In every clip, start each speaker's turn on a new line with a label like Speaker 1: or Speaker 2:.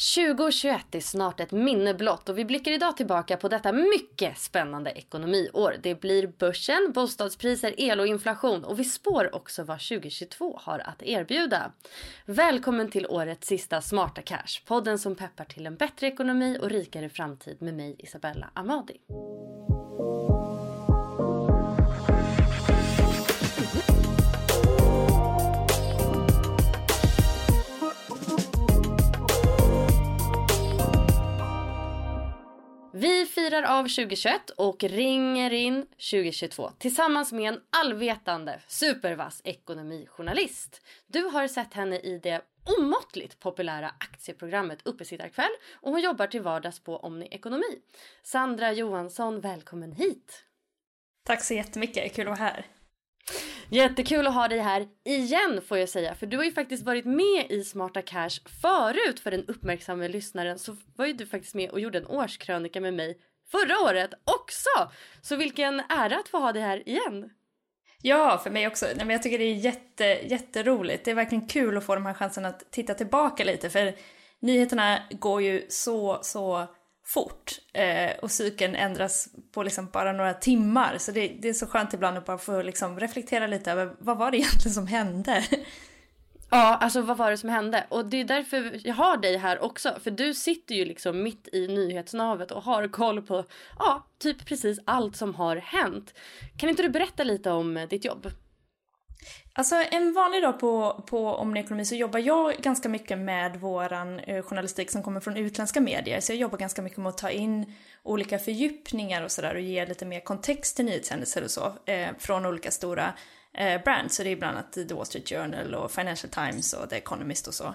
Speaker 1: 2021 är snart ett minne blott och vi blickar idag tillbaka på detta mycket spännande ekonomiår. Det blir börsen, bostadspriser, el och inflation och vi spår också vad 2022 har att erbjuda. Välkommen till årets sista Smarta Cash, podden som peppar till en bättre ekonomi och rikare framtid med mig Isabella Amadi. Firar av 2021 och ringer in 2022 tillsammans med en allvetande supervass ekonomijournalist. Du har sett henne i det omåttligt populära aktieprogrammet Uppesittarkväll och hon jobbar till vardags på Omni Ekonomi. Sandra Johansson, välkommen hit!
Speaker 2: Tack så jättemycket, kul att vara här.
Speaker 1: Jättekul att ha dig här igen får jag säga. För du har ju faktiskt varit med i Smarta Cash förut för den uppmärksamma lyssnaren. Så var ju du faktiskt med och gjorde en årskrönika med mig förra året också. Så vilken ära att få ha dig här igen.
Speaker 2: Ja, för mig också. Nej, men jag tycker det är jätte, jätteroligt. Det är verkligen kul att få de här chanserna att titta tillbaka lite. För nyheterna går ju så, så fort eh, och cykeln ändras på liksom bara några timmar. Så det, det, är så skönt ibland att bara få liksom reflektera lite över vad var det egentligen som hände?
Speaker 1: Ja, alltså vad var det som hände? Och det är därför jag har dig här också. För du sitter ju liksom mitt i nyhetsnavet och har koll på ja, typ precis allt som har hänt. Kan inte du berätta lite om ditt jobb?
Speaker 2: Alltså en vanlig dag på, på Omni så jobbar jag ganska mycket med våran eh, journalistik som kommer från utländska medier. Så jag jobbar ganska mycket med att ta in olika fördjupningar och sådär och ge lite mer kontext till nyhetshändelser och så eh, från olika stora eh, brands. Så det är bland annat The Wall Street Journal och Financial Times och The Economist och så.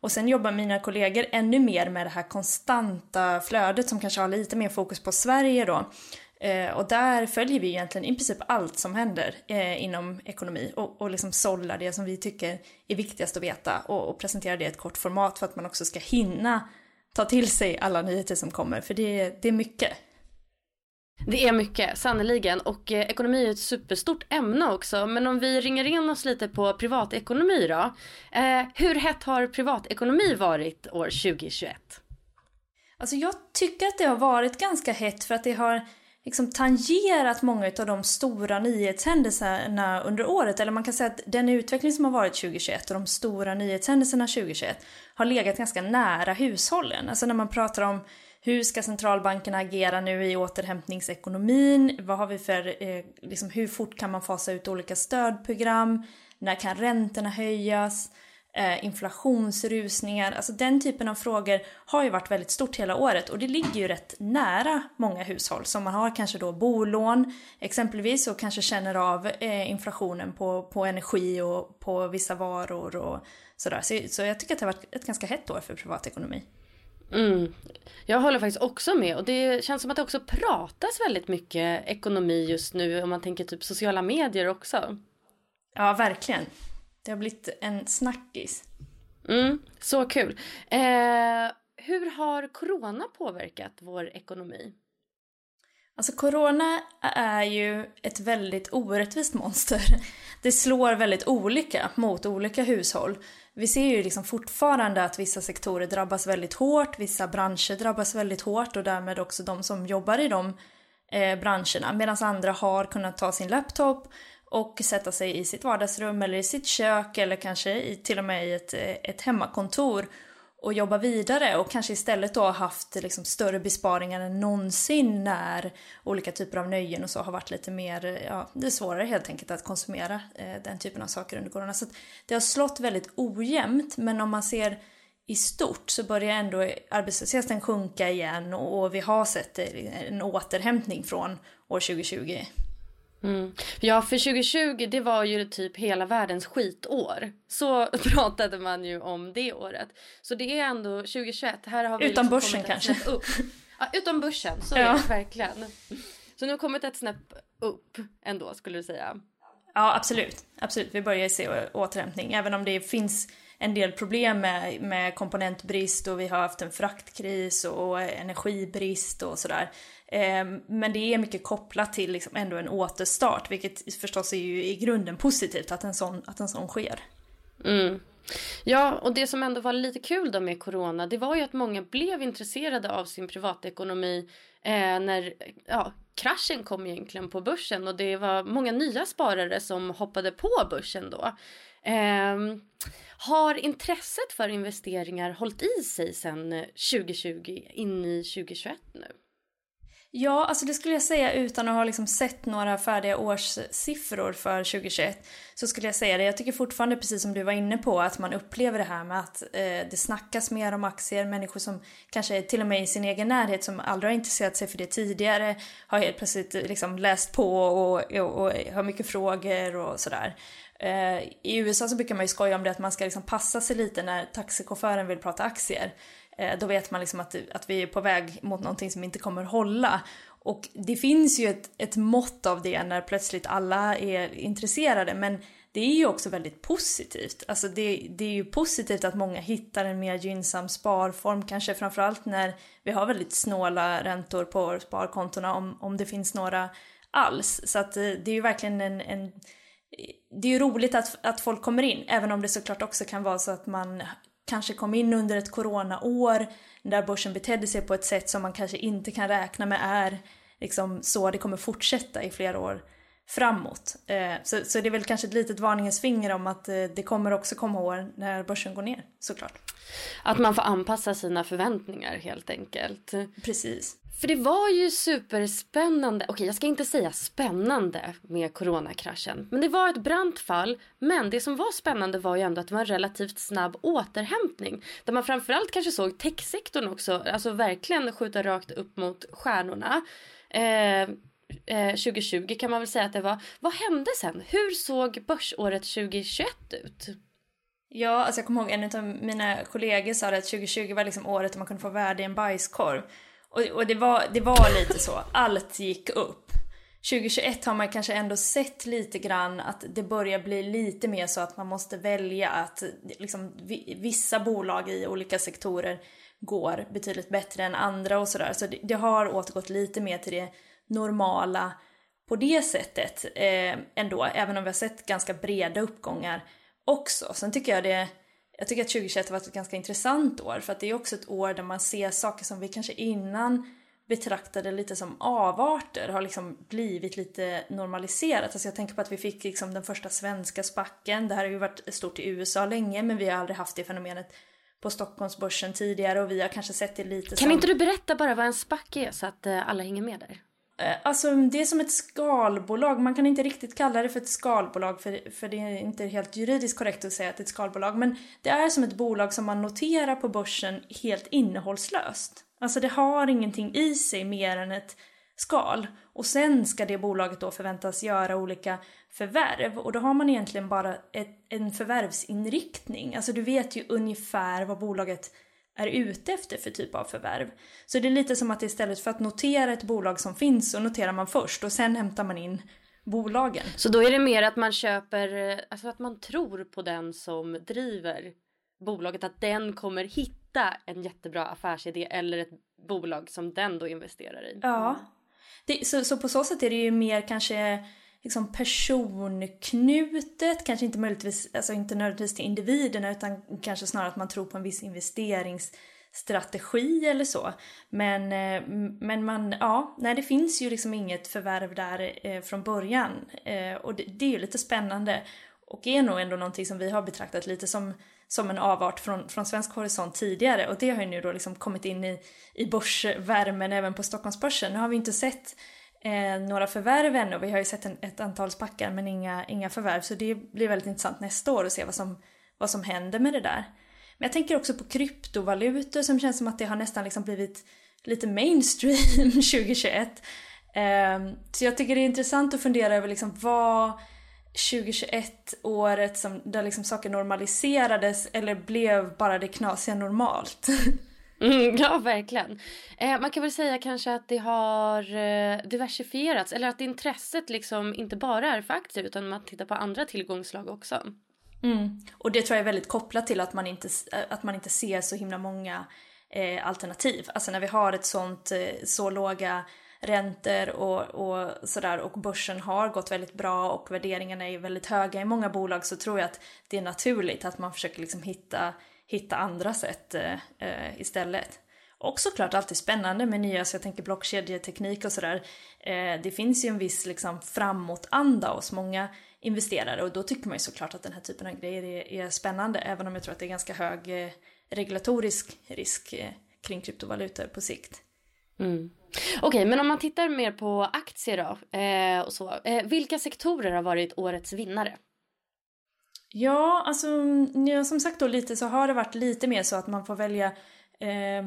Speaker 2: Och sen jobbar mina kollegor ännu mer med det här konstanta flödet som kanske har lite mer fokus på Sverige då. Eh, och där följer vi egentligen i princip allt som händer eh, inom ekonomi och, och liksom sållar det som vi tycker är viktigast att veta och, och presenterar det i ett kort format för att man också ska hinna ta till sig alla nyheter som kommer, för det, det är mycket.
Speaker 1: Det är mycket, sannoliken. Och eh, ekonomi är ett superstort ämne också. Men om vi ringer in oss lite på privatekonomi då. Eh, hur hett har privatekonomi varit år 2021?
Speaker 2: Alltså jag tycker att det har varit ganska hett för att det har liksom tangerat många av de stora nyhetshändelserna under året. Eller man kan säga att den utveckling som har varit 2021 och de stora nyhetshändelserna 2021 har legat ganska nära hushållen. Alltså när man pratar om hur ska centralbankerna agera nu i återhämtningsekonomin? Vad har vi för, eh, liksom, hur fort kan man fasa ut olika stödprogram? När kan räntorna höjas? eh, inflationsrusningar, alltså den typen av frågor har ju varit väldigt stort hela året och det ligger ju rätt nära många hushåll som man har kanske då bolån exempelvis och kanske känner av eh, inflationen på, på energi och på vissa varor och sådär. Så, så jag tycker att det har varit ett ganska hett år för privatekonomi.
Speaker 1: Mm. Jag håller faktiskt också med och det känns som att det också pratas väldigt mycket ekonomi just nu om man tänker typ sociala medier också.
Speaker 2: Ja, verkligen. Det har blivit en snackis.
Speaker 1: Mm, så kul. Eh, hur har corona påverkat vår ekonomi?
Speaker 2: Alltså corona är ju ett väldigt orättvist monster. Det slår väldigt olika mot olika hushåll. Vi ser ju liksom fortfarande att vissa sektorer drabbas väldigt hårt, vissa branscher drabbas väldigt hårt och därmed också de som jobbar i de eh, branscherna. Medan andra har kunnat ta sin laptop och sätta sig i sitt vardagsrum eller i sitt kök eller kanske i, till och med i ett, eh, ett hemmakontor och jobba vidare och kanske istället då haft liksom större besparingar än någonsin när olika typer av nöjen och så har varit lite mer, ja det är svårare helt enkelt att konsumera eh, den typen av saker under corona. Så det har slått väldigt ojämnt men om man ser i stort så börjar ändå arbetslösheten sjunka igen och vi har sett en återhämtning från år 2020.
Speaker 1: Mm. Ja, för 2020 det var ju typ hela världens skitår. Så pratade man ju om det året. Så det är ändå 2021. Här har vi
Speaker 2: utan liksom börsen kanske?
Speaker 1: Upp. Ja, utan börsen, så ja. är det verkligen. Så nu har kommit ett snäpp upp ändå skulle du säga.
Speaker 2: Ja, absolut. Absolut, vi börjar se återhämtning. Även om det finns en del problem med, med komponentbrist och vi har haft en fraktkris och energibrist och sådär. Ehm, men det är mycket kopplat till liksom ändå en återstart, vilket förstås är ju i grunden positivt att en sån, att en sån sker.
Speaker 1: Mm. Ja, och det som ändå var lite kul då med corona, det var ju att många blev intresserade av sin privatekonomi eh, när ja, kraschen kom egentligen på börsen och det var många nya sparare som hoppade på börsen då. Eh, har intresset för investeringar hållit i sig sedan 2020 eh, in i 2021 nu?
Speaker 2: Ja, alltså det skulle jag säga utan att ha liksom sett några färdiga årssiffror för 2021. Så skulle jag säga det. Jag tycker fortfarande, precis som du var inne på, att man upplever det här med att eh, det snackas mer om aktier. Människor som kanske till och med i sin egen närhet som aldrig har intresserat sig för det tidigare har helt plötsligt eh, liksom läst på och, och, och har mycket frågor och sådär. Eh, I USA så brukar man ju skoja om det att man ska liksom passa sig lite när taxichauffören vill prata aktier. Eh, då vet man liksom att, att vi är på väg mot någonting som inte kommer hålla. Och det finns ju ett, ett mått av det när plötsligt alla är intresserade men det är ju också väldigt positivt. Alltså det, det är ju positivt att många hittar en mer gynnsam sparform, kanske framförallt när vi har väldigt snåla räntor på sparkontona om, om det finns några alls. Så att eh, det är ju verkligen en, en det är ju roligt att, att folk kommer in, även om det såklart också kan vara så att man kanske kom in under ett coronaår där börsen betedde sig på ett sätt som man kanske inte kan räkna med är liksom så det kommer fortsätta i flera år framåt. Eh, så, så det är väl kanske ett litet varningens finger om att eh, det kommer också komma år när börsen går ner såklart.
Speaker 1: Att man får anpassa sina förväntningar helt enkelt.
Speaker 2: Precis.
Speaker 1: För det var ju superspännande, okej jag ska inte säga spännande med coronakraschen. Men det var ett brant fall. Men det som var spännande var ju ändå att det var en relativt snabb återhämtning. Där man framförallt kanske såg techsektorn också, alltså verkligen skjuta rakt upp mot stjärnorna. Eh, eh, 2020 kan man väl säga att det var. Vad hände sen? Hur såg börsåret 2021 ut?
Speaker 2: Ja, alltså jag kommer ihåg en av mina kollegor sa att 2020 var liksom året då man kunde få värde i en bajskorv. Och, och det, var, det var lite så, allt gick upp. 2021 har man kanske ändå sett lite grann att det börjar bli lite mer så att man måste välja att liksom, vissa bolag i olika sektorer går betydligt bättre än andra och sådär. Så det, det, har återgått lite mer till det normala på det sättet eh, ändå, även om vi har sett ganska breda uppgångar också. Sen tycker jag det jag tycker att 2021 har varit ett ganska intressant år för att det är också ett år där man ser saker som vi kanske innan betraktade lite som avarter har liksom blivit lite normaliserat. Alltså jag tänker på att vi fick liksom den första svenska spacken. Det här har ju varit stort i USA länge men vi har aldrig haft det fenomenet på Stockholmsbörsen tidigare och vi har kanske sett det lite
Speaker 1: Kan
Speaker 2: som...
Speaker 1: inte du berätta bara vad en spack är så att eh, alla hänger med där?
Speaker 2: Eh, alltså det är som ett skalbolag. Man kan inte riktigt kalla det för ett skalbolag för, för det är inte helt juridiskt korrekt att säga att det är ett skalbolag. Men det är som ett bolag som man noterar på börsen helt innehållslöst. Alltså det har ingenting i sig mer än ett skal. Och sen ska det bolaget då förväntas göra olika förvärv. Och då har man egentligen bara ett, en förvärvsinriktning. Alltså du vet ju ungefär vad bolaget är ute efter för typ av förvärv. Så det är lite som att istället för att notera ett bolag som finns så noterar man först och sen hämtar man in bolagen.
Speaker 1: Så då är det mer att man köper, alltså att man tror på den som driver bolaget, att den kommer hitta en jättebra affärsidé eller ett bolag som den då investerar i.
Speaker 2: Ja. Det, så, så på så sätt är det ju mer kanske liksom personknutet, kanske inte möjligtvis, alltså inte nödvändigtvis till individerna utan kanske snarare att man tror på en viss investeringsstrategi eller så. Men, eh, men man, ja, nej det finns ju liksom inget förvärv där eh, från början eh, och det, det är ju lite spännande och är nog ändå någonting som vi har betraktat lite som, som en avart från, från svensk horisont tidigare och det har ju nu då liksom kommit in i, i börsvärmen även på Stockholmsbörsen. Nu har vi inte sett eh, några förvärv ännu. Vi har ju sett en, ett antal spackar men inga, inga förvärv. Så det blir väldigt intressant nästa år att se vad som, vad som händer med det där. Men jag tänker också på kryptovalutor som känns som att det har nästan liksom blivit lite mainstream 2021. Eh, så jag tycker det är intressant att fundera över liksom vad 2021 året som där liksom saker normaliserades eller blev bara det knasiga normalt?
Speaker 1: Mm, ja, verkligen. Eh, man kan väl säga kanske att det har eh, diversifierats eller att intresset liksom inte bara är för aktier utan man tittar på andra tillgångslag också.
Speaker 2: Mm. Och det tror jag är väldigt kopplat till att man inte, eh, att man inte ser så himla många eh, alternativ. Alltså när vi har ett sånt, eh, så låga räntor och, och sådär och börsen har gått väldigt bra och värderingarna är väldigt höga i många bolag så tror jag att det är naturligt att man försöker liksom hitta hitta andra sätt eh, eh, istället. Och såklart alltid spännande med nya, så jag tänker blockkedjeteknik och sådär. Eh, det finns ju en viss liksom framåtanda hos många investerare och då tycker man ju såklart att den här typen av grejer är, är spännande även om jag tror att det är ganska hög eh, regulatorisk risk eh, kring kryptovalutor på sikt.
Speaker 1: Mm. Okej, okay, men om man tittar mer på aktier då eh, och så. Eh, vilka sektorer har varit årets vinnare?
Speaker 2: Ja, alltså mm, ja, som sagt då lite så har det varit lite mer så att man får välja eh,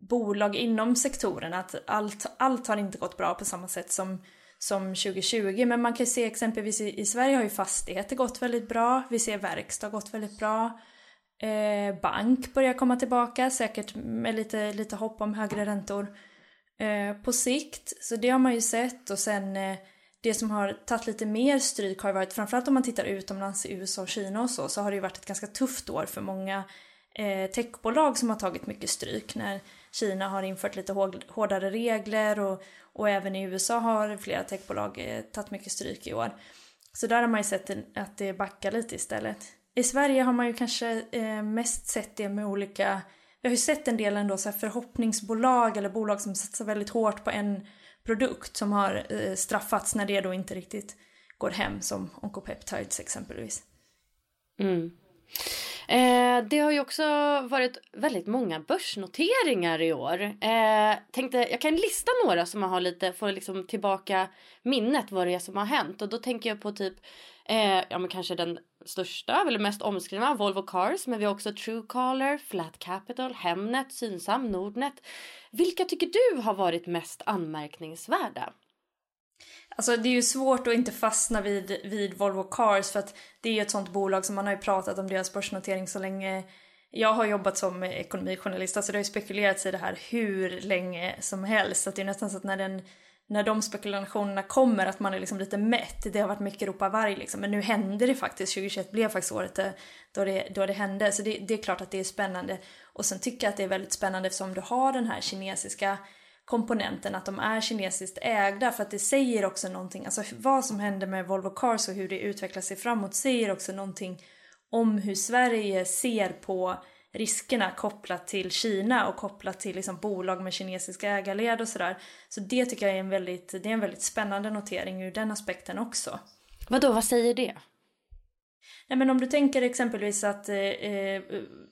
Speaker 2: bolag inom sektorerna. Att allt, allt har inte gått bra på samma sätt som, som 2020. Men man kan se exempelvis i, i Sverige har ju fastigheter gått väldigt bra. Vi ser verkstad gått väldigt bra. Eh, bank börjar komma tillbaka, säkert med lite, lite hopp om högre räntor eh, på sikt. Så det har man ju sett och sen eh, det som har tagit lite mer stryk har varit, framförallt om man tittar utomlands i USA och Kina och så, så har det ju varit ett ganska tufft år för många eh, techbolag som har tagit mycket stryk när Kina har infört lite hårdare regler och, och även i USA har flera techbolag eh, tagit mycket stryk i år. Så där har man ju sett att det backar lite istället. I Sverige har man ju kanske eh, mest sett det med olika, vi har ju sett en del ändå så förhoppningsbolag eller bolag som satsar väldigt hårt på en produkt som har eh, straffats när det då inte riktigt går hem som Oncopeptides exempelvis.
Speaker 1: Mm. Eh, det har ju också varit väldigt många börsnoteringar i år. Eh, tänkte, jag kan lista några som man har lite, får liksom tillbaka minnet vad det är som har hänt. Och då tänker jag på typ, eh, ja men kanske den största eller mest omskrivna, Volvo Cars. Men vi har också Truecaller, Flat Capital, Hemnet, Synsam, Nordnet. Vilka tycker du har varit mest anmärkningsvärda?
Speaker 2: Alltså det är ju svårt att inte fastna vid, vid Volvo Cars för att det är ju ett sånt bolag som man har ju pratat om deras börsnotering så länge jag har jobbat som ekonomijournalist, alltså det har ju spekulerats i det här hur länge som helst. Så det är nästan så att när, den, när de spekulationerna kommer att man är liksom lite mätt. Det har varit mycket ropa varg liksom. Men nu hände det faktiskt. 2021 blev faktiskt året då det, då det hände. Så det, det är klart att det är spännande. Och sen tycker jag att det är väldigt spännande eftersom du har den här kinesiska komponenten att de är kinesiskt ägda för att det säger också någonting, alltså vad som händer med Volvo Cars och hur det utvecklar sig framåt säger också någonting om hur Sverige ser på riskerna kopplat till Kina och kopplat till liksom bolag med kinesiska ägarled och sådär. Så det tycker jag är en väldigt, det är en väldigt spännande notering ur den aspekten också.
Speaker 1: Vadå, vad säger det?
Speaker 2: Nej men om du tänker exempelvis att eh, eh,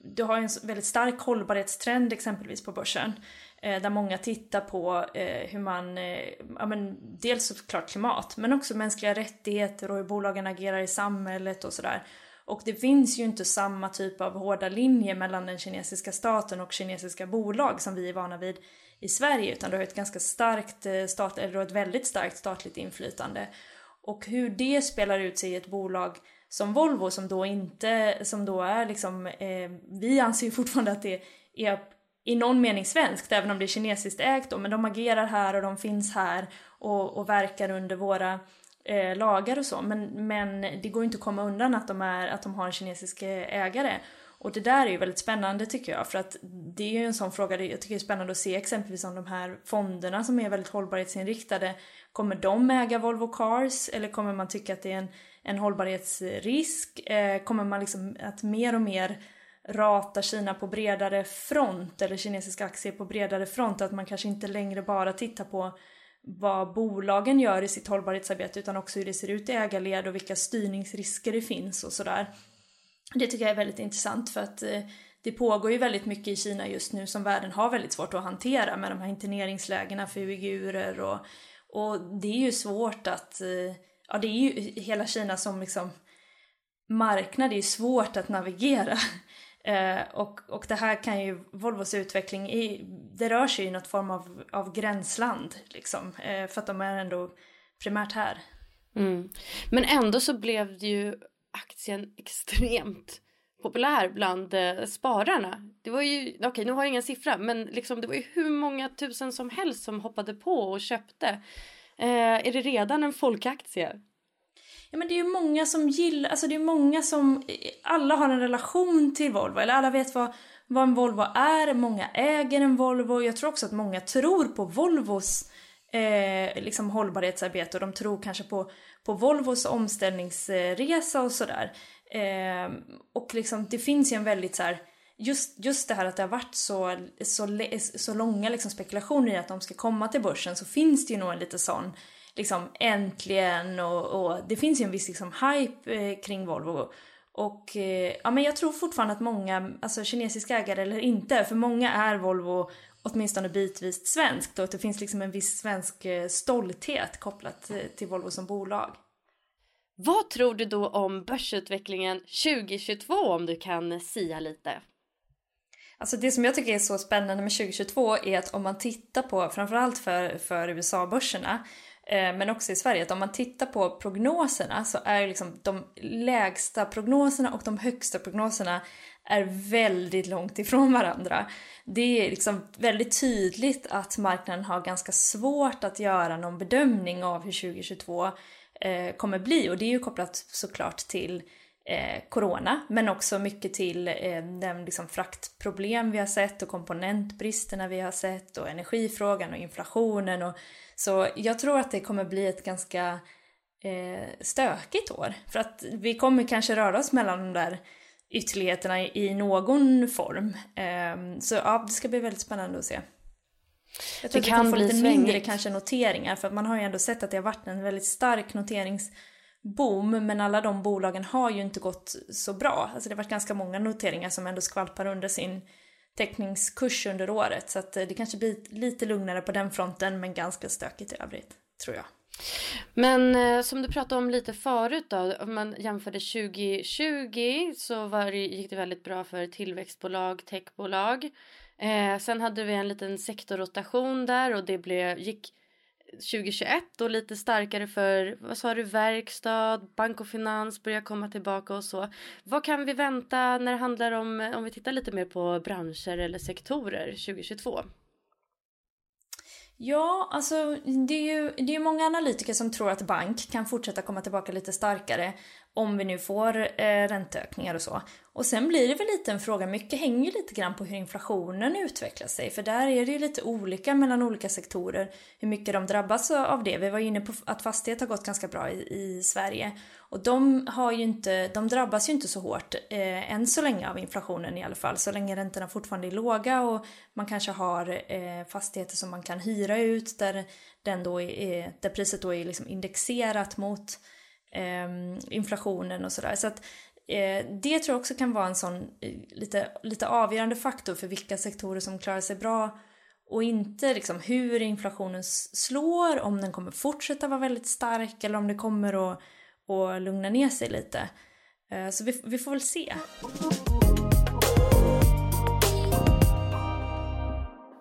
Speaker 2: du har en väldigt stark hållbarhetstrend exempelvis på börsen. Eh, där många tittar på eh, hur man, eh, ja men dels såklart klimat, men också mänskliga rättigheter och hur bolagen agerar i samhället och sådär. Och det finns ju inte samma typ av hårda linjer mellan den kinesiska staten och kinesiska bolag som vi är vana vid i Sverige, utan du har ett ganska starkt eh, stat, eller ett väldigt starkt statligt inflytande. Och hur det spelar ut sig i ett bolag som Volvo som då inte, som då är liksom, eh, vi anser ju fortfarande att det är i någon mening svenskt, även om det är kinesiskt ägt då, men de agerar här och de finns här och, och verkar under våra eh, lagar och så. Men, men det går ju inte att komma undan att de, är, att de har en kinesisk eh, ägare. Och det där är ju väldigt spännande tycker jag, för att det är ju en sån fråga, jag tycker det är spännande att se exempelvis om de här fonderna som är väldigt hållbarhetsinriktade, kommer de äga Volvo Cars eller kommer man tycka att det är en, en hållbarhetsrisk? Eh, kommer man liksom att mer och mer rata Kina på bredare front eller kinesiska aktier på bredare front. Att man kanske inte längre bara tittar på vad bolagen gör i sitt hållbarhetsarbete utan också hur det ser ut i ägarled och vilka styrningsrisker det finns och sådär. Det tycker jag är väldigt intressant för att eh, det pågår ju väldigt mycket i Kina just nu som världen har väldigt svårt att hantera med de här interneringslägena för uigurer och, och det är ju svårt att, eh, ja det är ju hela Kina som liksom marknad det är ju svårt att navigera Eh, och, och det här kan ju, Volvos utveckling, i, det rör sig i något form av, av gränsland liksom. Eh, för att de är ändå primärt här.
Speaker 1: Mm. Men ändå så blev det ju aktien extremt populär bland eh, spararna. Det var ju, okej okay, nu har jag ingen siffra, men liksom det var ju hur många tusen som helst som hoppade på och köpte. Eh, är det redan en folkaktie?
Speaker 2: Ja men det är ju många som gillar, alltså det är många som, alla har en relation till Volvo, eller alla vet vad, vad en Volvo är, många äger en Volvo. Jag tror också att många tror på Volvos eh, liksom hållbarhetsarbete och de tror kanske på, på Volvos omställningsresa och sådär. Eh, och liksom det finns ju en väldigt så här, just, just det här att det har varit så, så, så långa liksom spekulationer i att de ska komma till börsen så finns det ju nog en lite sån liksom äntligen och, och det finns ju en viss liksom hype eh, kring Volvo. Och eh, ja, men jag tror fortfarande att många, alltså kinesiska ägare eller inte, för många är Volvo åtminstone bitvis svenskt och att det finns liksom en viss svensk eh, stolthet kopplat till Volvo som bolag.
Speaker 1: Vad tror du då om börsutvecklingen 2022 om du kan sia lite?
Speaker 2: Alltså det som jag tycker är så spännande med 2022 är att om man tittar på, framförallt för, för USA-börserna, Eh, men också i Sverige, att om man tittar på prognoserna så är liksom de lägsta prognoserna och de högsta prognoserna är väldigt långt ifrån varandra. Det är liksom väldigt tydligt att marknaden har ganska svårt att göra någon bedömning av hur 2022 eh, kommer bli och det är ju kopplat såklart till eh, corona, men också mycket till eh, den liksom fraktproblem vi har sett och komponentbristerna vi har sett och energifrågan och inflationen. Och, så jag tror att det kommer bli ett ganska eh, stökigt år. För att vi kommer kanske röra oss mellan de där ytterligheterna i, någon form. Eh, så ja, det ska bli väldigt spännande att se. Jag tror det att vi kommer få lite svängigt. mindre kanske noteringar för man har ju ändå sett att det har varit en väldigt stark noterings boom, men alla de bolagen har ju inte gått så bra. Alltså det har varit ganska många noteringar som ändå skvalpar under sin teckningskurs under året. Så att eh, det kanske blir lite lugnare på den fronten, men ganska stökigt i övrigt, tror jag.
Speaker 1: Men eh, som du pratade om lite förut då, om man jämförde 2020 så var det, gick det väldigt bra för tillväxtbolag, techbolag. Eh, sen hade vi en liten sektorrotation där och det blev, gick 2021 och lite starkare för, vad sa du, verkstad, bank och finans börjar komma tillbaka och så. Vad kan vi vänta när det handlar om, om vi tittar lite mer på branscher eller sektorer 2022?
Speaker 2: Ja, alltså det är ju det är många analytiker som tror att bank kan fortsätta komma tillbaka lite starkare om vi nu får eh, ränteökningar och så. Och sen blir det väl lite en fråga, mycket hänger ju lite grann på hur inflationen utvecklar sig, för där är det ju lite olika mellan olika sektorer hur mycket de drabbas av det. Vi var ju inne på att fastighet har gått ganska bra i, i Sverige och de, har ju inte, de drabbas ju inte så hårt eh, än så länge av inflationen i alla fall, så länge räntorna fortfarande är låga och man kanske har eh, fastigheter som man kan hyra ut där, den då är, eh, där priset då är liksom indexerat mot eh, inflationen och sådär. Så att eh, det tror jag också kan vara en sån eh, lite, lite avgörande faktor för vilka sektorer som klarar sig bra och inte liksom hur inflationen slår, om den kommer fortsätta vara väldigt stark eller om det kommer att, att lugna ner sig lite. Eh, så vi, vi får väl se.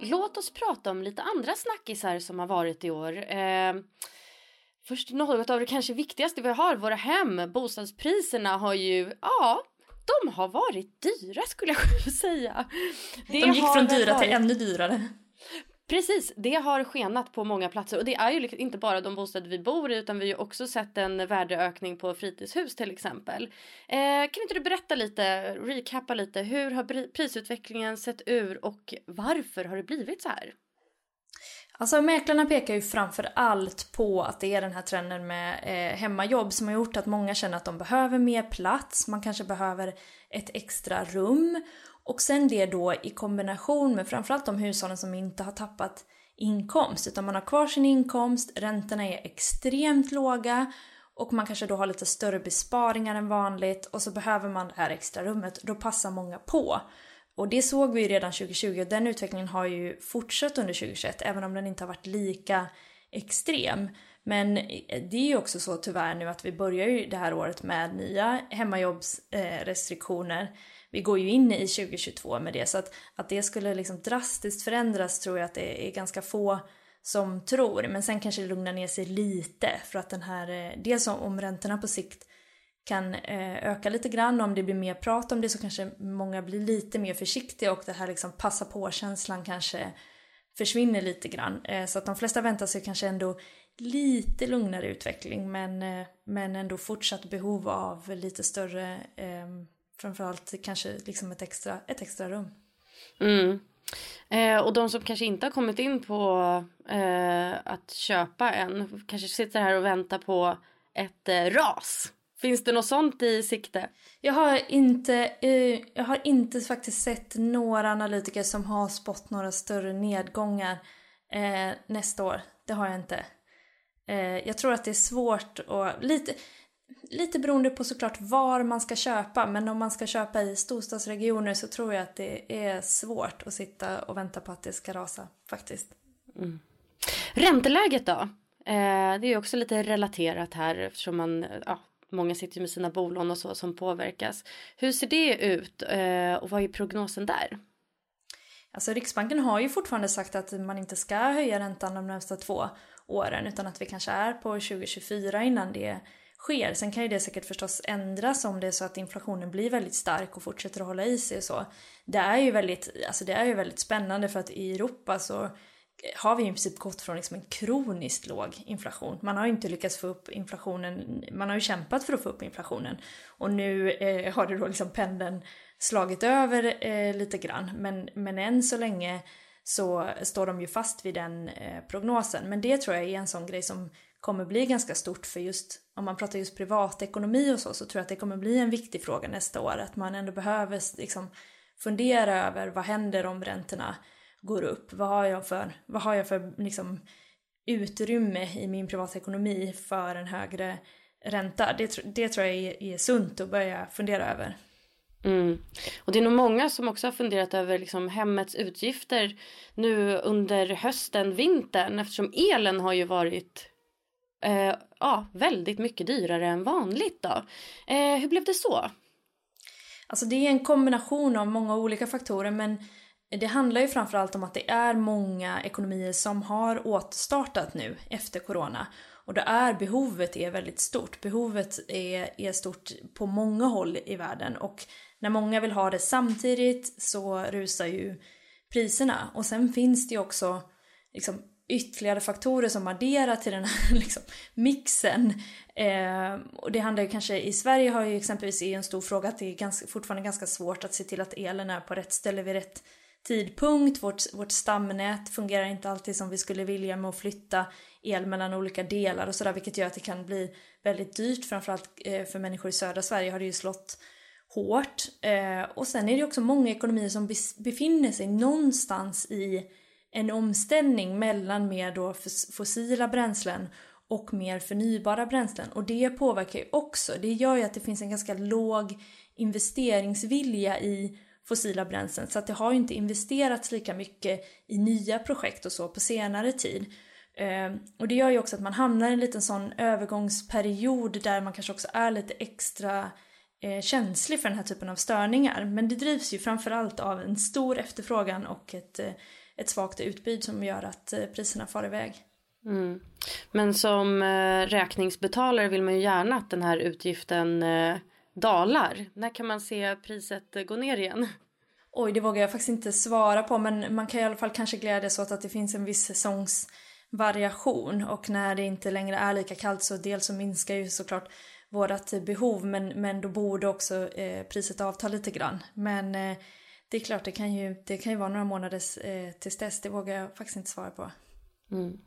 Speaker 1: Låt oss prata om lite andra snackisar som har varit i år. Ehm, Först något av det kanske viktigaste vi har, våra hem. Bostadspriserna har ju, ja, de har varit dyra skulle jag vilja säga.
Speaker 2: Det de gick från dyra varit... till ännu dyrare.
Speaker 1: Precis, det har skenat på många platser och det är ju liksom inte bara de bostäder vi bor i utan vi har också sett en värdeökning på fritidshus till exempel. Eh, kan inte du berätta lite, recappa lite, hur har prisutvecklingen sett ur och varför har det blivit så här?
Speaker 2: Alltså mäklarna pekar ju framför allt på att det är den här trenden med eh, hemmajobb som har gjort att många känner att de behöver mer plats, man kanske behöver ett extra rum och sen det då i kombination med framförallt de hushållen som inte har tappat inkomst utan man har kvar sin inkomst, räntorna är extremt låga och man kanske då har lite större besparingar än vanligt och så behöver man det här extra rummet. Då passar många på. Och det såg vi ju redan 2020 och den utvecklingen har ju fortsatt under 2021 även om den inte har varit lika extrem. Men det är ju också så tyvärr nu att vi börjar ju det här året med nya hemmajobbsrestriktioner vi går ju in i 2022 med det. Så att, att det skulle liksom drastiskt förändras tror jag att det är ganska få som tror. Men sen kanske det lugnar ner sig lite för att den här, eh, dels om räntorna på sikt kan eh, öka lite grann. Om det blir mer prat om det så kanske många blir lite mer försiktiga och det här liksom passa på-känslan kanske försvinner lite grann. Eh, så att de flesta väntar sig kanske ändå lite lugnare utveckling men, eh, men ändå fortsatt behov av lite större ehm, framförallt kanske liksom ett extra, ett extra rum.
Speaker 1: Mm. Eh, och de som kanske inte har kommit in på eh, att köpa än kanske sitter här och väntar på ett eh, ras. Finns det något sånt i sikte?
Speaker 2: Jag har inte, eh, jag har inte faktiskt sett några analytiker som har spått några större nedgångar eh, nästa år. Det har jag inte. Eh, jag tror att det är svårt och lite lite beroende på såklart var man ska köpa, men om man ska köpa i storstadsregioner så tror jag att det är svårt att sitta och vänta på att det ska rasa faktiskt.
Speaker 1: Mm. Ränteläget då? Eh, det är också lite relaterat här eftersom man, ja, många sitter med sina bolån och så som påverkas. Hur ser det ut eh, och vad är prognosen där?
Speaker 2: Alltså Riksbanken har ju fortfarande sagt att man inte ska höja räntan de närmsta två åren utan att vi kanske är på 2024 innan det sker. Sen kan ju det säkert förstås ändras om det är så att inflationen blir väldigt stark och fortsätter att hålla i sig och så. Det är ju väldigt, alltså det är ju väldigt spännande för att i Europa så har vi i princip gått från liksom en kroniskt låg inflation. Man har ju inte lyckats få upp inflationen, man har ju kämpat för att få upp inflationen. Och nu eh, har det då liksom pendeln slagit över eh, lite grann. Men, men än så länge så står de ju fast vid den eh, prognosen. Men det tror jag är en sån grej som kommer bli ganska stort för just, om man pratar just privatekonomi och så, så tror jag att det kommer bli en viktig fråga nästa år. Att man ändå behöver liksom fundera över vad händer om räntorna går upp? Vad har jag för, vad har jag för liksom, utrymme i min privatekonomi för en högre ränta? Det, det tror jag är, är sunt att börja fundera över.
Speaker 1: Mm. Och det är nog många som också har funderat över liksom hemmets utgifter nu under hösten, vintern eftersom elen har ju varit eh, ja, väldigt mycket dyrare än vanligt. Då. Eh, hur blev det så?
Speaker 2: Alltså det är en kombination av många olika faktorer men det handlar ju framförallt om att det är många ekonomier som har återstartat nu efter corona. Och det är behovet är väldigt stort. Behovet är, är stort på många håll i världen och när många vill ha det samtidigt så rusar ju priserna. Och sen finns det ju också liksom, ytterligare faktorer som adderar till den här liksom, mixen. Eh, och det handlar ju kanske, i Sverige har ju exempelvis en stor fråga att det är ganska, fortfarande ganska svårt att se till att elen är på rätt ställe vid rätt tidpunkt. Vårt, vårt stamnät fungerar inte alltid som vi skulle vilja med att flytta el mellan olika delar och sådär vilket gör att det kan bli väldigt dyrt. Framförallt eh, för människor i södra Sverige har det ju slått hårt. Eh, och sen är det också många ekonomier som befinner sig någonstans i en omställning mellan mer då fossila bränslen och mer förnybara bränslen. Och det påverkar ju också, det gör ju att det finns en ganska låg investeringsvilja i fossila bränslen. Så att det har ju inte investerats lika mycket i nya projekt och så på senare tid. Ehm, och det gör ju också att man hamnar i en liten sån övergångsperiod där man kanske också är lite extra eh, känslig för den här typen av störningar. Men det drivs ju framförallt av en stor efterfrågan och ett, eh, ett svagt utbud som gör att eh, priserna far iväg.
Speaker 1: Mm. Men som räkningsbetalare vill man ju gärna att den här utgiften dalar. När kan man se priset gå ner igen?
Speaker 2: Oj, det vågar jag faktiskt inte svara på men man kan i alla fall kanske glädjas åt att det finns en viss säsongsvariation och när det inte längre är lika kallt så dels så minskar ju såklart vårat behov men, men då borde också eh, priset avta lite grann. Men eh, det är klart, det kan ju, det kan ju vara några månader eh, tills dess, det vågar jag faktiskt inte svara på.
Speaker 1: Mm.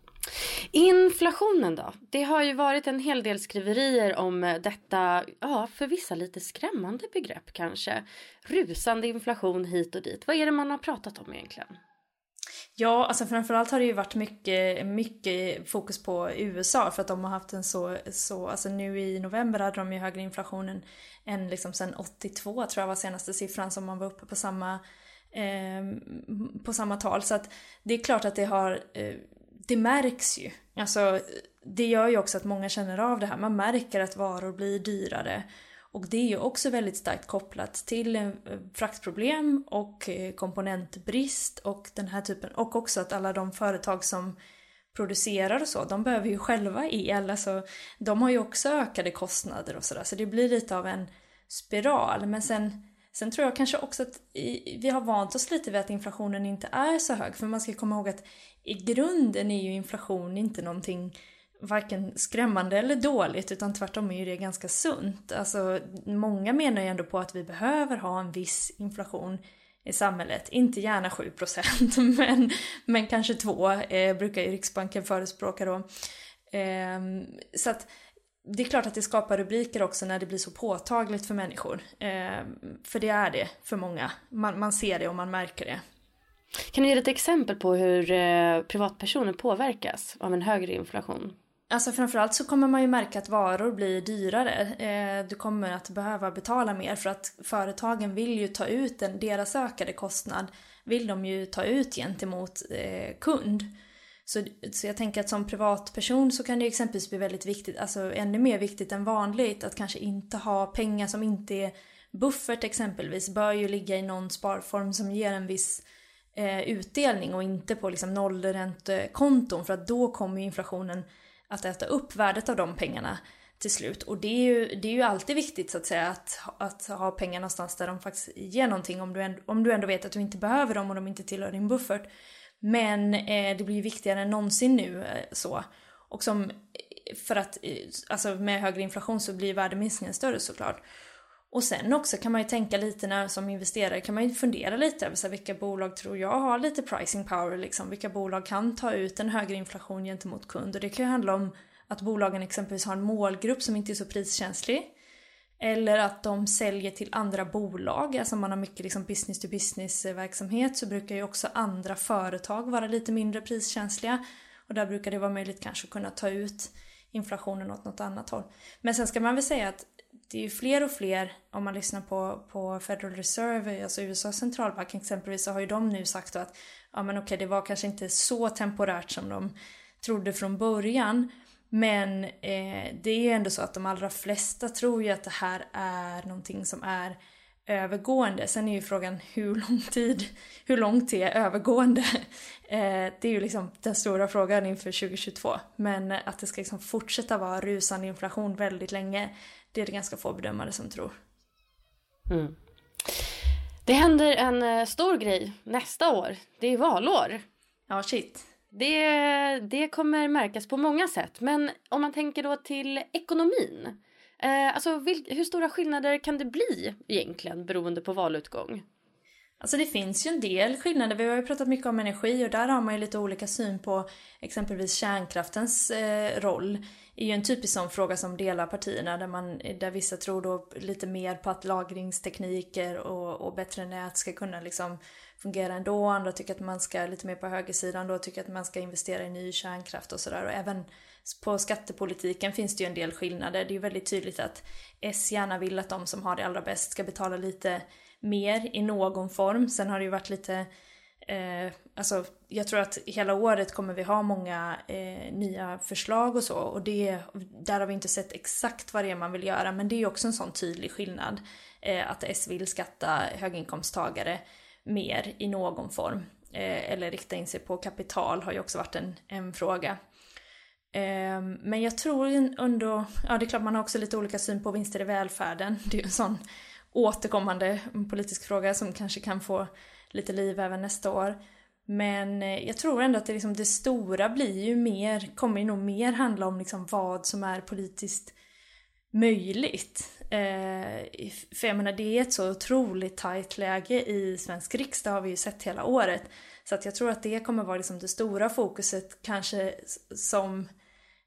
Speaker 1: Inflationen då? Det har ju varit en hel del skriverier om detta, ja för vissa lite skrämmande begrepp kanske. Rusande inflation hit och dit. Vad är det man har pratat om egentligen?
Speaker 2: Ja, alltså framförallt har det ju varit mycket, mycket fokus på USA för att de har haft en så, så, alltså nu i november hade de ju högre inflation än, än liksom sen 82 tror jag var senaste siffran som man var uppe på samma, eh, på samma tal. Så att det är klart att det har, eh, det märks ju. Alltså det gör ju också att många känner av det här. Man märker att varor blir dyrare. Och det är ju också väldigt starkt kopplat till eh, fraktproblem och eh, komponentbrist och den här typen. Och också att alla de företag som producerar och så, de behöver ju själva el. Alltså, de har ju också ökade kostnader och sådär. Så det blir lite av en spiral. Men sen, sen tror jag kanske också att vi har vant oss lite vid att inflationen inte är så hög. För man ska komma ihåg att i grunden är ju inflation inte någonting varken skrämmande eller dåligt utan tvärtom är ju det ganska sunt. Alltså många menar ju ändå på att vi behöver ha en viss inflation i samhället. Inte gärna 7% men, men kanske 2 eh, brukar ju Riksbanken förespråka då. Eh, så att det är klart att det skapar rubriker också när det blir så påtagligt för människor. Eh, för det är det för många. Man, man ser det och man märker det.
Speaker 1: Kan du ge ett exempel på hur eh, privatpersoner påverkas av en högre inflation?
Speaker 2: Alltså framförallt så kommer man ju märka att varor blir dyrare. Eh, du kommer att behöva betala mer för att företagen vill ju ta ut den, deras ökade kostnad vill de ju ta ut gentemot eh, kund. Så, så jag tänker att som privatperson så kan det exempelvis bli väldigt viktigt, alltså ännu mer viktigt än vanligt att kanske inte ha pengar som inte är buffert exempelvis bör ju ligga i någon sparform som ger en viss eh, utdelning och inte på liksom nollräntekonton för att då kommer inflationen att äta upp värdet av de pengarna till slut. Och det är ju, det är ju alltid viktigt så att säga att, att ha pengar någonstans där de faktiskt ger någonting om du, ändå, om du ändå vet att du inte behöver dem och de inte tillhör din buffert. Men eh, det blir ju viktigare än någonsin nu eh, så. Och som, eh, för att, eh, alltså med högre inflation så blir värdeminskningen större såklart. Och sen också kan man ju tänka lite när som investerare kan man ju fundera lite över så här, vilka bolag tror jag har lite pricing power liksom. Vilka bolag kan ta ut en högre inflation gentemot kund och det kan ju handla om att bolagen exempelvis har en målgrupp som inte är så priskänslig. Eller att de säljer till andra bolag, alltså om man har mycket liksom business to business eh, verksamhet så brukar ju också andra företag vara lite mindre priskänsliga. Och där brukar det vara möjligt kanske att kunna ta ut inflationen åt något annat håll. Men sen ska man väl säga att det är ju fler och fler, om man lyssnar på, på Federal Reserve, alltså USAs centralbank exempelvis, så har ju de nu sagt att ja men okej, det var kanske inte så temporärt som de trodde från början. Men eh, det är ju ändå så att de allra flesta tror ju att det här är någonting som är övergående. Sen är ju frågan hur lång tid, hur långt det är övergående? Eh, det är ju liksom den stora frågan inför 2022. Men att det ska liksom fortsätta vara rusande inflation väldigt länge, det är det ganska få bedömare som tror.
Speaker 1: Mm. Det händer en eh, stor grej nästa år. Det är valår.
Speaker 2: Ja, shit.
Speaker 1: Det, det kommer märkas på många sätt. Men om man tänker då till ekonomin. Eh, alltså vil, hur stora skillnader kan det bli egentligen beroende på valutgång?
Speaker 2: Alltså det finns ju en del skillnader. Vi har ju pratat mycket om energi och där har man ju lite olika syn på exempelvis kärnkraftens eh, roll. Det är ju en typisk sån fråga som delar partierna där, man, där vissa tror då lite mer på att lagringstekniker och, och bättre nät ska kunna liksom fungera ändå. Andra tycker att man ska, lite mer på högersidan då, tycker att man ska investera i ny kärnkraft och sådär. Och även på skattepolitiken finns det ju en del skillnader. Det är ju väldigt tydligt att S gärna vill att de som har det allra bäst ska betala lite mer i någon form. Sen har det ju varit lite Eh, alltså, jag tror att hela året kommer vi ha många eh, nya förslag och så. Och det, där har vi inte sett exakt vad det är man vill göra. Men det är ju också en sån tydlig skillnad. Eh, att S vill skatta höginkomsttagare mer i någon form. Eh, eller rikta in sig på kapital har ju också varit en, en fråga. Eh, men jag tror ändå, ja det är klart man har också lite olika syn på vinster i välfärden. Det är ju en sån återkommande politisk fråga som kanske kan få lite liv även nästa år. Men eh, jag tror ändå att det, liksom, det stora blir ju mer, kommer ju nog mer handla om liksom vad som är politiskt möjligt. Eh, för jag menar det är ett så otroligt tajt läge i svensk riksdag har vi ju sett hela året. Så att jag tror att det kommer vara liksom det stora fokuset kanske som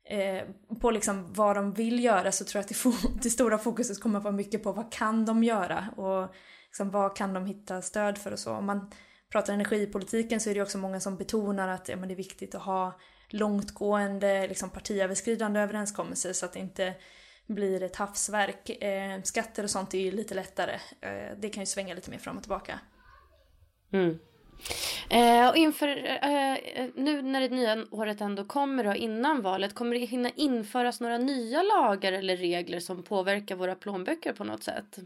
Speaker 2: eh, på liksom vad de vill göra så tror jag att det, det stora fokuset kommer vara mycket på vad kan de göra och liksom, vad kan de hitta stöd för och så. Om man pratar energipolitiken så är det också många som betonar att ja, men det är viktigt att ha långtgående liksom, partiöverskridande överenskommelser så att det inte blir ett havsverk. Eh, skatter och sånt är ju lite lättare. Eh, det kan ju svänga lite mer fram och tillbaka.
Speaker 1: Mm. Eh, och inför, eh, eh, nu när det nya året ändå kommer och innan valet, kommer det hinna införas några nya lagar eller regler som påverkar våra plånböcker på något sätt?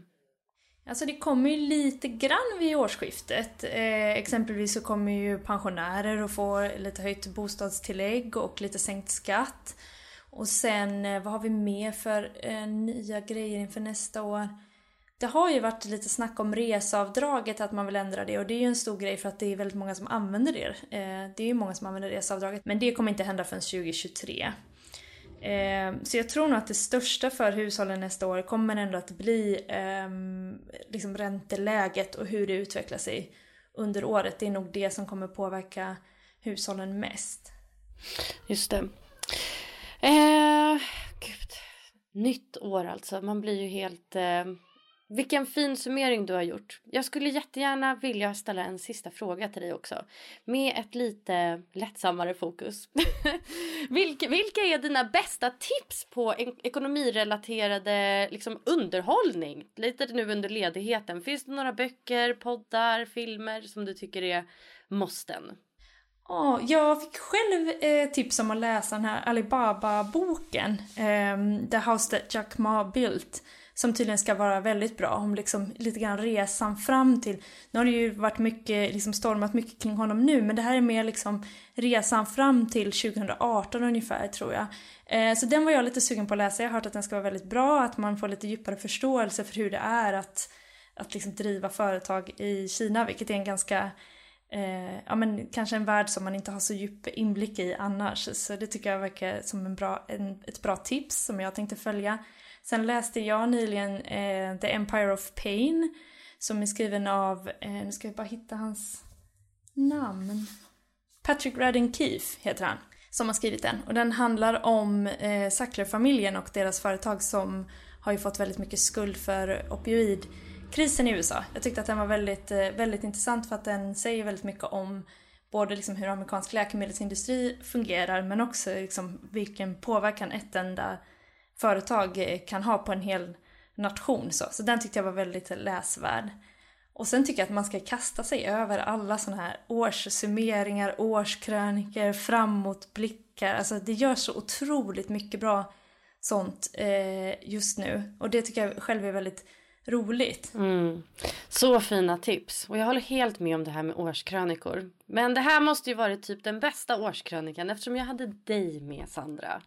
Speaker 2: Alltså det kommer ju lite grann vid årsskiftet. Eh, exempelvis så kommer ju pensionärer att få lite höjt bostadstillägg och lite sänkt skatt. Och sen, eh, vad har vi mer för eh, nya grejer inför nästa år? Det har ju varit lite snack om reseavdraget, att man vill ändra det och det är ju en stor grej för att det är väldigt många som använder det. Eh, det är ju många som använder reseavdraget, men det kommer inte hända förrän 2023. Eh, så jag tror nog att det största för hushållen nästa år kommer ändå att bli ehm, liksom ränteläget och hur det utvecklar sig under året. Det är nog det som kommer påverka hushållen mest.
Speaker 1: Just det. Eh, gud. Nytt år alltså. Man blir ju helt... Eh vilken fin summering du har gjort. Jag skulle jättegärna vilja ställa en sista fråga till dig också. Med ett lite lättsammare fokus. vilka, vilka är dina bästa tips på ekonomirelaterade liksom, underhållning? Lite nu under ledigheten. Finns det några böcker, poddar, filmer som du tycker är måsten?
Speaker 2: Oh, jag fick själv eh, tips om att läsa den här Alibaba-boken. Eh, The House That Jack Ma Built som tydligen ska vara väldigt bra. Om liksom lite grann resan fram till, nu har det ju varit mycket, liksom stormat mycket kring honom nu, men det här är mer liksom resan fram till 2018 ungefär tror jag. Eh, så den var jag lite sugen på att läsa, jag har hört att den ska vara väldigt bra, att man får lite djupare förståelse för hur det är att, att liksom driva företag i Kina, vilket är en ganska Eh, ja men kanske en värld som man inte har så djup inblick i annars. Så det tycker jag verkar som en bra, en, ett bra tips som jag tänkte följa. Sen läste jag nyligen eh, The Empire of Pain som är skriven av, eh, nu ska vi bara hitta hans namn. Patrick Radden Keefe heter han, som har skrivit den. Och den handlar om eh, Sackler-familjen och deras företag som har ju fått väldigt mycket skuld för opioidkrisen i USA. Jag tyckte att den var väldigt, eh, väldigt intressant för att den säger väldigt mycket om både liksom hur amerikansk läkemedelsindustri fungerar men också liksom vilken påverkan ett enda företag eh, kan ha på en hel nation. Så, så den tyckte jag var väldigt läsvärd. Och sen tycker jag att man ska kasta sig över alla sådana här årssummeringar, årskrönikor, framåtblickar. Alltså det gör så otroligt mycket bra sånt eh, just nu. Och det tycker jag själv är väldigt roligt.
Speaker 1: Mm. Så fina tips. Och jag håller helt med om det här med årskrönikor. Men det här måste ju vara typ den bästa årskrönikan eftersom jag hade dig med Sandra.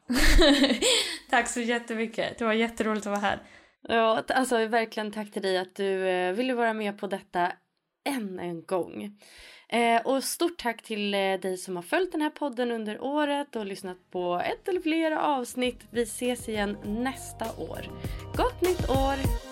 Speaker 2: tack så jättemycket. Det var jätteroligt att vara här.
Speaker 1: Ja, alltså verkligen tack till dig att du eh, ville vara med på detta än en gång. Eh, och stort tack till eh, dig som har följt den här podden under året och lyssnat på ett eller flera avsnitt. Vi ses igen nästa år. Gott nytt år!